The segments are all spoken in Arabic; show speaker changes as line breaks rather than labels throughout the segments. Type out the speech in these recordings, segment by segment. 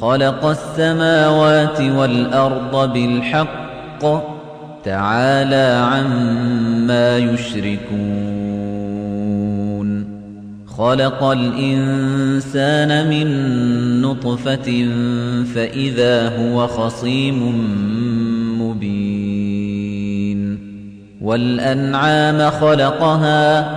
خلق السماوات والأرض بالحق تعالى عما يشركون خلق الإنسان من نطفة فإذا هو خصيم مبين والأنعام خلقها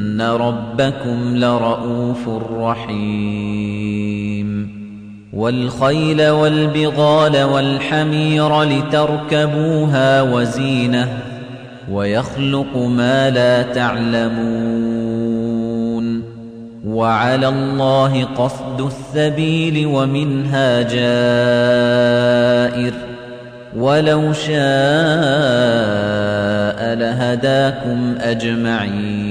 إِنَّ رَبَّكُمْ لَرَءُوفٌ رَحِيمٌ وَالْخَيْلَ وَالْبِغَالَ وَالْحَمِيرَ لِتَرْكَبُوهَا وَزِينَةً وَيَخْلُقُ مَا لَا تَعْلَمُونَ وَعَلَى اللَّهِ قَصْدُ السَّبِيلِ وَمِنْهَا جَائِرٌ وَلَوْ شَاءَ لَهَدَاكُمْ أَجْمَعِينَ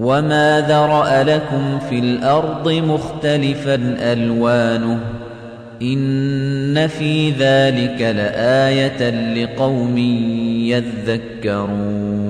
وَمَا ذَرَأَ لَكُمْ فِي الْأَرْضِ مُخْتَلِفًا أَلْوَانُهُ إِنَّ فِي ذَلِكَ لَآيَةً لِقَوْمٍ يَذَّكَّرُونَ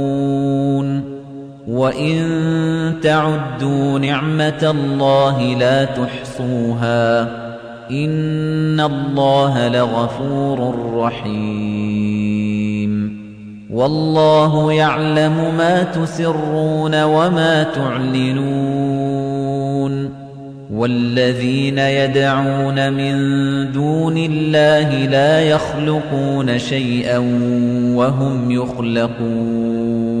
وَإِن تَعُدُّوا نِعْمَةَ اللَّهِ لَا تُحْصُوهَا إِنَّ اللَّهَ لَغَفُورٌ رَّحِيمٌ وَاللَّهُ يَعْلَمُ مَا تُسِرُّونَ وَمَا تُعْلِنُونَ وَالَّذِينَ يَدْعُونَ مِن دُونِ اللَّهِ لَا يَخْلُقُونَ شَيْئًا وَهُمْ يُخْلَقُونَ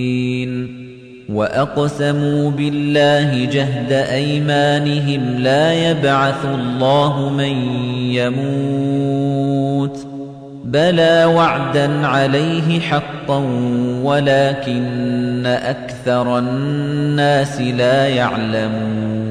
وَأَقْسَمُوا بِاللَّهِ جَهْدَ أَيْمَانِهِمْ لَا يَبْعَثُ اللَّهُ مَن يَمُوتُ بَلَى وَعْدًا عَلَيْهِ حَقًّا وَلَكِنَّ أَكْثَرَ النَّاسِ لَا يَعْلَمُونَ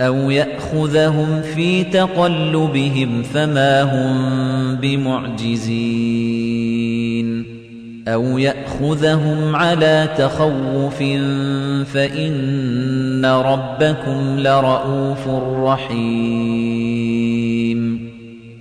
أَوْ يَأْخُذَهُمْ فِي تَقَلُّبِهِمْ فَمَا هُمْ بِمُعْجِزِينَ أَوْ يَأْخُذَهُمْ عَلَى تَخَوُّفٍ فَإِنَّ رَبَّكُمْ لَرَءُوفٌ رَحِيمٌ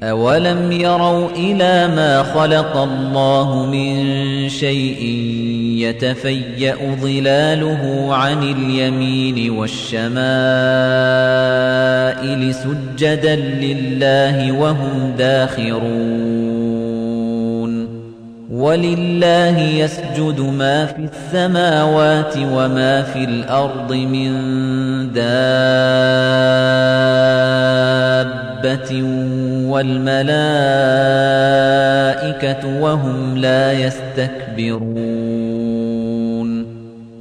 أَوَلَمْ يَرَوْا إِلَى مَا خَلَقَ اللَّهُ مِنْ شَيْءٍ يتفيأ ظلاله عن اليمين والشمائل سجدا لله وهم داخرون ولله يسجد ما في السماوات وما في الأرض من دابة والملائكة وهم لا يستكبرون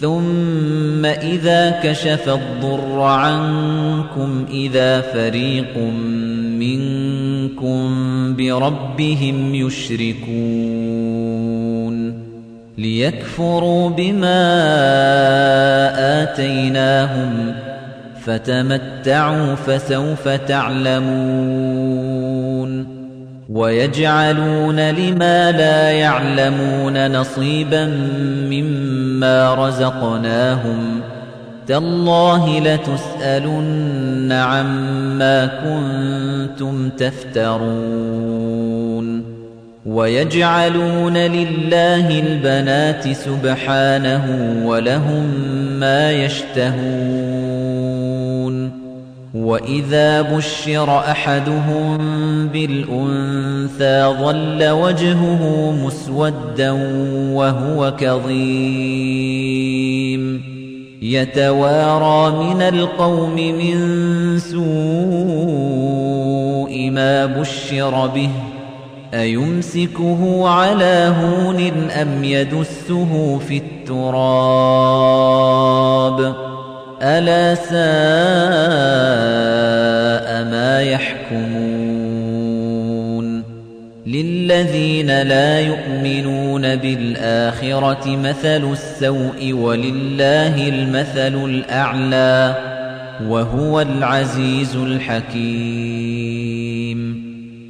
ثُمَّ إِذَا كَشَفَ الضُّرَّ عَنكُمْ إِذَا فَرِيقٌ مِنكُم بِرَبِّهِمْ يُشْرِكُونَ لِيَكْفُرُوا بِمَا آتَيْنَاهُمْ فَتَمَتَّعُوا فَسَوْفَ تَعْلَمُونَ وَيَجْعَلُونَ لِمَا لَا يَعْلَمُونَ نَصِيبًا مِّمَّا مما رزقناهم تالله لتسألن عما كنتم تفترون ويجعلون لله البنات سبحانه ولهم ما يشتهون وَإِذَا بُشِّرَ أَحَدُهُم بِالْأُنثَىٰ ظَلَّ وَجْهُهُ مُسْوَدًّا وَهُوَ كَظِيمٌ يَتَوَارَىٰ مِنَ الْقَوْمِ مِن سُوءِ مَا بُشِّرَ بِهِ أَيُمْسِكُهُ عَلَىٰ هُونٍ أَمْ يَدُسُّهُ فِي التُّرَابِ ألا ساء ما يحكمون للذين لا يؤمنون بالآخرة مثل السوء ولله المثل الأعلى وهو العزيز الحكيم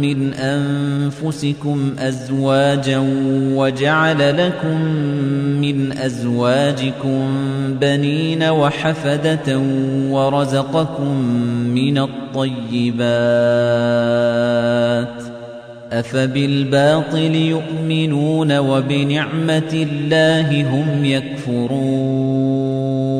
مِنْ أَنْفُسِكُمْ أَزْوَاجًا وَجَعَلَ لَكُمْ مِنْ أَزْوَاجِكُمْ بَنِينَ وَحَفَدَةً وَرَزَقَكُمْ مِنَ الطَّيِّبَاتِ أَفَبِالْبَاطِلِ يُؤْمِنُونَ وَبِنِعْمَةِ اللَّهِ هُمْ يَكْفُرُونَ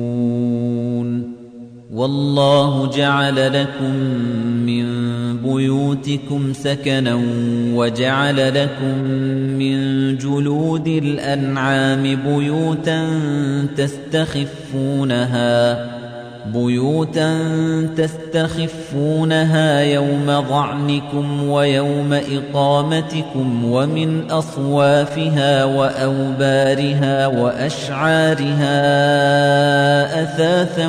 والله جعل لكم من بيوتكم سكنا وجعل لكم من جلود الأنعام بيوتا تستخفونها بيوتا تستخفونها يوم ظعنكم ويوم إقامتكم ومن أصوافها وأوبارها وأشعارها أثاثا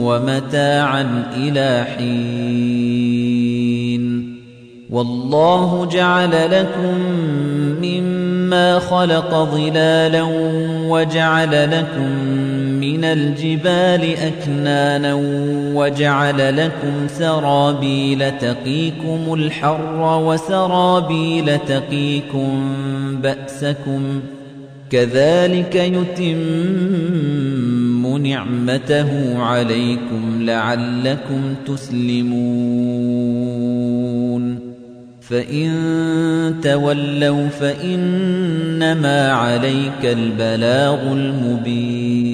ومتاعا إلى حين والله جعل لكم مما خلق ظلالا وجعل لكم مِنَ الْجِبَالِ أَكْنَانًا وَجَعَلَ لَكُمْ سَرَابِيلَ تَقِيكُمُ الْحَرَّ وَسَرَابِيلَ تَقِيكُم بَأْسَكُمْ كَذَلِكَ يُتِمُّ نِعْمَتَهُ عَلَيْكُمْ لَعَلَّكُمْ تُسْلِمُونَ فَإِن تَوَلَّوْا فَإِنَّمَا عَلَيْكَ الْبَلَاغُ الْمُبِينُ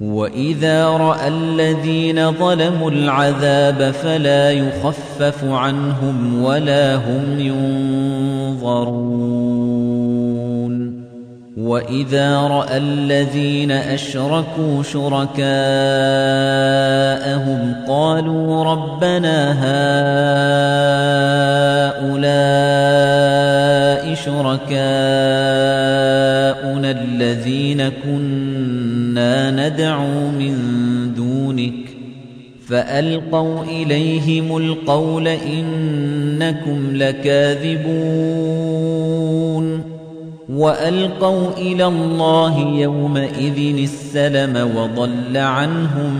وَإِذَا رَأَى الَّذِينَ ظَلَمُوا الْعَذَابَ فَلَا يُخَفَّفُ عَنْهُمْ وَلَا هُمْ يُنظَرُونَ وَإِذَا رَأَى الَّذِينَ أَشْرَكُوا شُرَكَاءَهُمْ قَالُوا رَبَّنَا هَؤُلَاءِ شركاءنا الَّذِينَ كُنَّا إِنَّا نَدْعُو مِن دُونِكَ فَأَلْقَوْا إِلَيْهِمُ الْقَوْلَ إِنَّكُمْ لَكَاذِبُونَ وَأَلْقَوْا إِلَى اللَّهِ يَوْمَئِذٍ السَّلَمَ وَضَلَّ عَنْهُم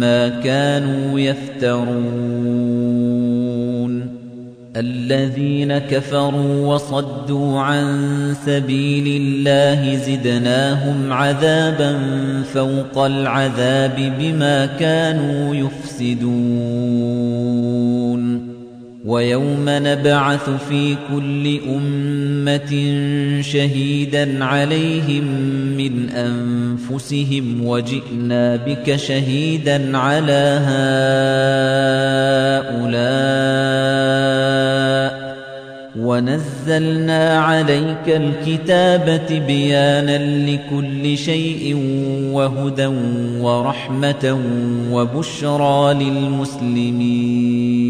مَّا كَانُوا يَفْتَرُونَ الذين كفروا وصدوا عن سبيل الله زدناهم عذابا فوق العذاب بما كانوا يفسدون وَيَوْمَ نَبْعَثُ فِي كُلِّ أُمَّةٍ شَهِيدًا عَلَيْهِمْ مِنْ أَنْفُسِهِمْ وَجِئْنَا بِكَ شَهِيدًا عَلَى هَؤُلَاءِ وَنَزَّلْنَا عَلَيْكَ الْكِتَابَ تِبْيَانًا لِكُلِّ شَيْءٍ وَهُدًى وَرَحْمَةً وَبُشْرَى لِلْمُسْلِمِينَ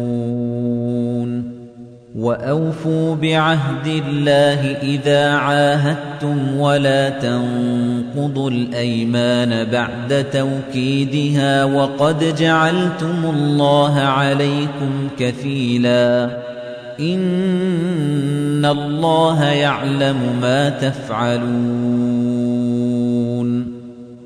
وَأَوْفُوا بِعَهْدِ اللَّهِ إِذَا عَاهَدتُّمْ وَلَا تَنقُضُوا الْأَيْمَانَ بَعْدَ تَوْكِيدِهَا وَقَدْ جَعَلْتُمُ اللَّهَ عَلَيْكُمْ كَفِيلًا إِنَّ اللَّهَ يَعْلَمُ مَا تَفْعَلُونَ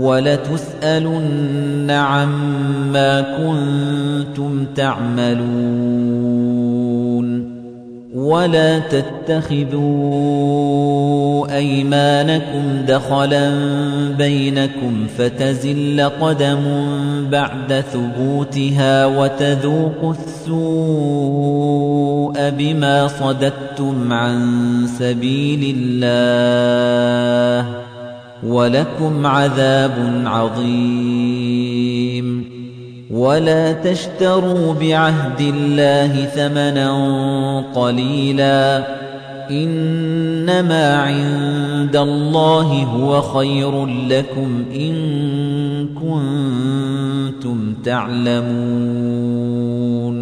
ولتسألن عما كنتم تعملون ولا تتخذوا أيمانكم دخلا بينكم فتزل قدم بعد ثبوتها وتذوقوا السوء بما صددتم عن سبيل الله ولكم عذاب عظيم ولا تشتروا بعهد الله ثمنا قليلا إنما عند الله هو خير لكم إن كنتم تعلمون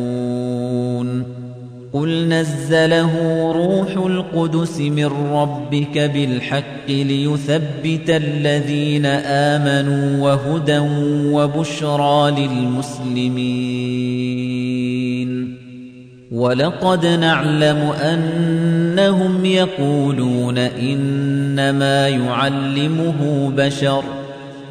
قُلْ نَزَّلَهُ رُوحُ الْقُدُسِ مِنْ رَبِّكَ بِالْحَقِّ لِيُثَبِّتَ الَّذِينَ آمَنُوا وَهُدًى وَبُشْرَى لِلْمُسْلِمِينَ وَلَقَدْ نَعْلَمُ أَنَّهُمْ يَقُولُونَ إِنَّمَا يُعَلِّمُهُ بَشَرٌ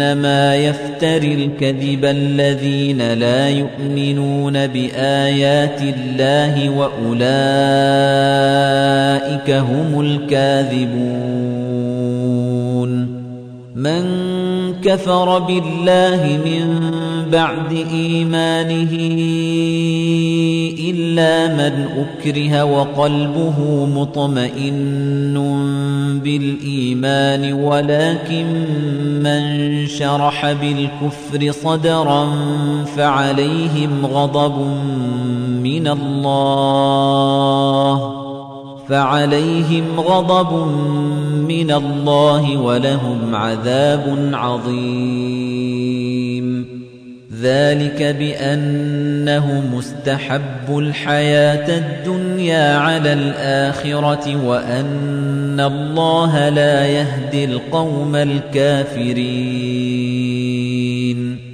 إنما يفتر الكذب الذين لا يؤمنون بآيات الله وأولئك هم الكاذبون من كفر بالله من بعد إيمانه إلا من أكره وقلبه مطمئن بالإيمان ولكن من شرح بالكفر صدرا فعليهم غضب من الله فعليهم غضب من مِّنَ اللَّهِ وَلَهُمْ عَذَابٌ عَظِيمٌ ذَلِكَ بِأَنَّهُ مُسْتَحَبُّ الْحَيَاةَ الدُّنْيَا عَلَى الْآخِرَةِ وَأَنَّ اللَّهَ لَا يَهْدِي الْقَوْمَ الْكَافِرِينَ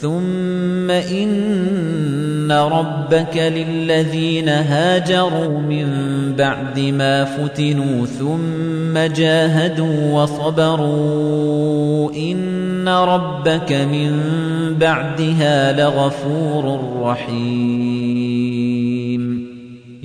ثُمَّ إِنَّ رَبَّكَ لِلَّذِينَ هَاجَرُوا مِن بَعْدِ مَا فُتِنُوا ثُمَّ جَاهَدُوا وَصَبَرُوا إِنَّ رَبَّكَ مِن بَعْدِهَا لَغَفُورٌ رَّحِيمٌ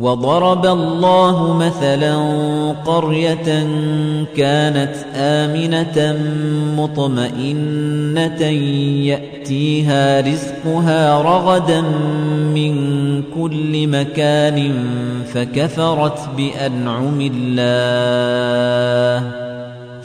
وضرب الله مثلا قرية كانت آمنة مطمئنة يأتيها رزقها رغدا من كل مكان فكفرت بأنعم الله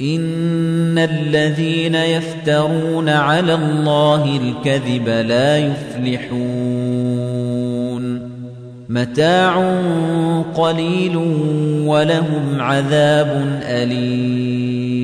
إن الذين يفترون على الله الكذب لا يفلحون متاع قليل ولهم عذاب أليم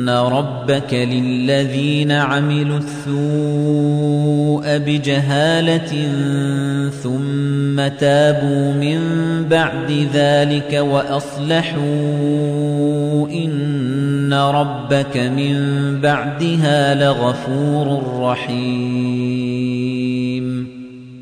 إِنَّ رَبَّكَ لِلَّذِينَ عَمِلُوا السُّوءَ بِجَهَالَةٍ ثُمَّ تَابُوا مِن بَعْدِ ذَلِكَ وَأَصْلَحُوا إِنَّ رَبَّكَ مِن بَعْدِهَا لَغَفُورٌ رَّحِيمٌ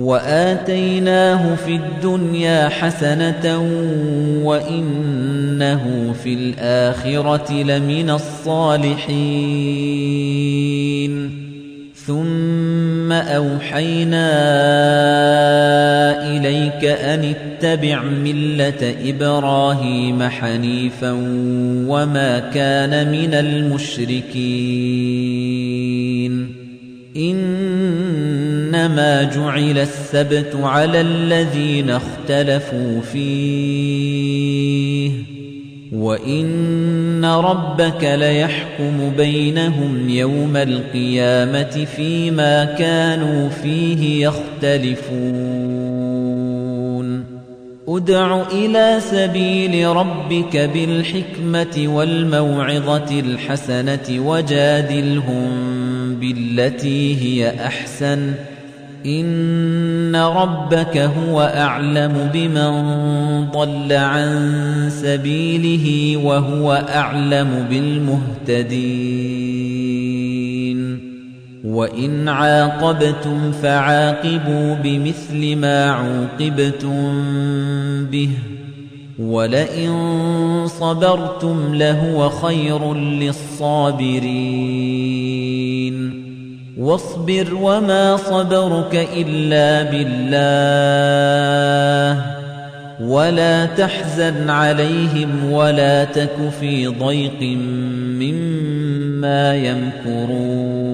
وآتيناه في الدنيا حسنة وإنه في الآخرة لمن الصالحين ثم أوحينا إليك أن اتبع ملة إبراهيم حنيفا وما كان من المشركين إنما جعل السبت على الذين اختلفوا فيه وإن ربك ليحكم بينهم يوم القيامة فيما كانوا فيه يختلفون أدع إلى سبيل ربك بالحكمة والموعظة الحسنة وجادلهم بالتي هي أحسن إن ربك هو أعلم بمن ضل عن سبيله وهو أعلم بالمهتدين وإن عاقبتم فعاقبوا بمثل ما عوقبتم به ۖ ولئن صبرتم لهو خير للصابرين واصبر وما صبرك إلا بالله ولا تحزن عليهم ولا تك في ضيق مما يمكرون